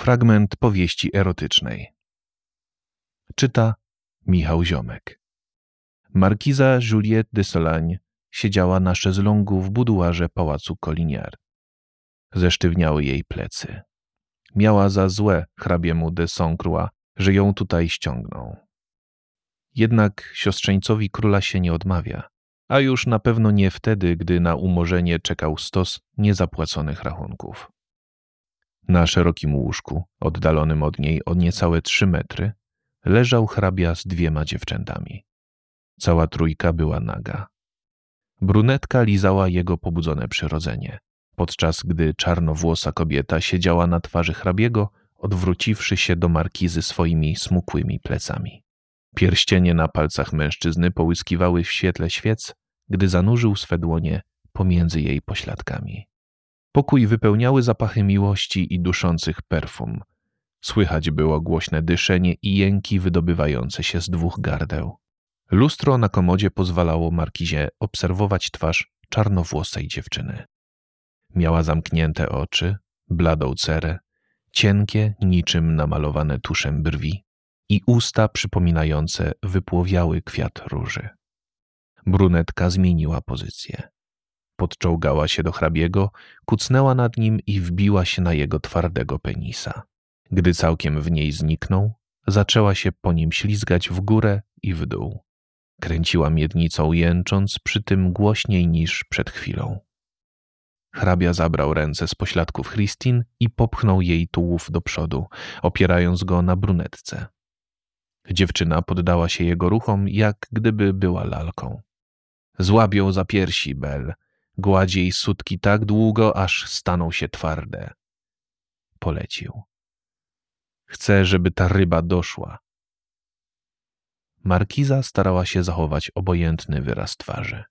Fragment powieści erotycznej. Czyta Michał Ziomek. Markiza Juliette de Solagne siedziała na szezlongu w buduarze pałacu Colinier. Zesztywniały jej plecy. Miała za złe hrabiemu de Saint-Croix, że ją tutaj ściągnął. Jednak siostrzeńcowi króla się nie odmawia, a już na pewno nie wtedy, gdy na umorzenie czekał stos niezapłaconych rachunków. Na szerokim łóżku, oddalonym od niej o niecałe trzy metry, leżał hrabia z dwiema dziewczętami. Cała trójka była naga. Brunetka lizała jego pobudzone przyrodzenie, podczas gdy czarnowłosa kobieta siedziała na twarzy hrabiego, odwróciwszy się do markizy swoimi smukłymi plecami. Pierścienie na palcach mężczyzny połyskiwały w świetle świec, gdy zanurzył swe dłonie pomiędzy jej pośladkami. Pokój wypełniały zapachy miłości i duszących perfum. Słychać było głośne dyszenie i jęki wydobywające się z dwóch gardeł. Lustro na komodzie pozwalało Markizie obserwować twarz czarnowłosej dziewczyny. Miała zamknięte oczy, bladą cerę, cienkie, niczym namalowane tuszem brwi i usta przypominające wypłowiały kwiat róży. Brunetka zmieniła pozycję. Podczołgała się do hrabiego, kucnęła nad nim i wbiła się na jego twardego penisa. Gdy całkiem w niej zniknął, zaczęła się po nim ślizgać w górę i w dół. Kręciła miednicą jęcząc, przy tym głośniej niż przed chwilą. Hrabia zabrał ręce z pośladków Christine i popchnął jej tułów do przodu, opierając go na brunetce. Dziewczyna poddała się jego ruchom, jak gdyby była lalką. Złabią za piersi, Bel. Gładzi jej sutki tak długo, aż staną się twarde. Polecił. Chcę, żeby ta ryba doszła. Markiza starała się zachować obojętny wyraz twarzy.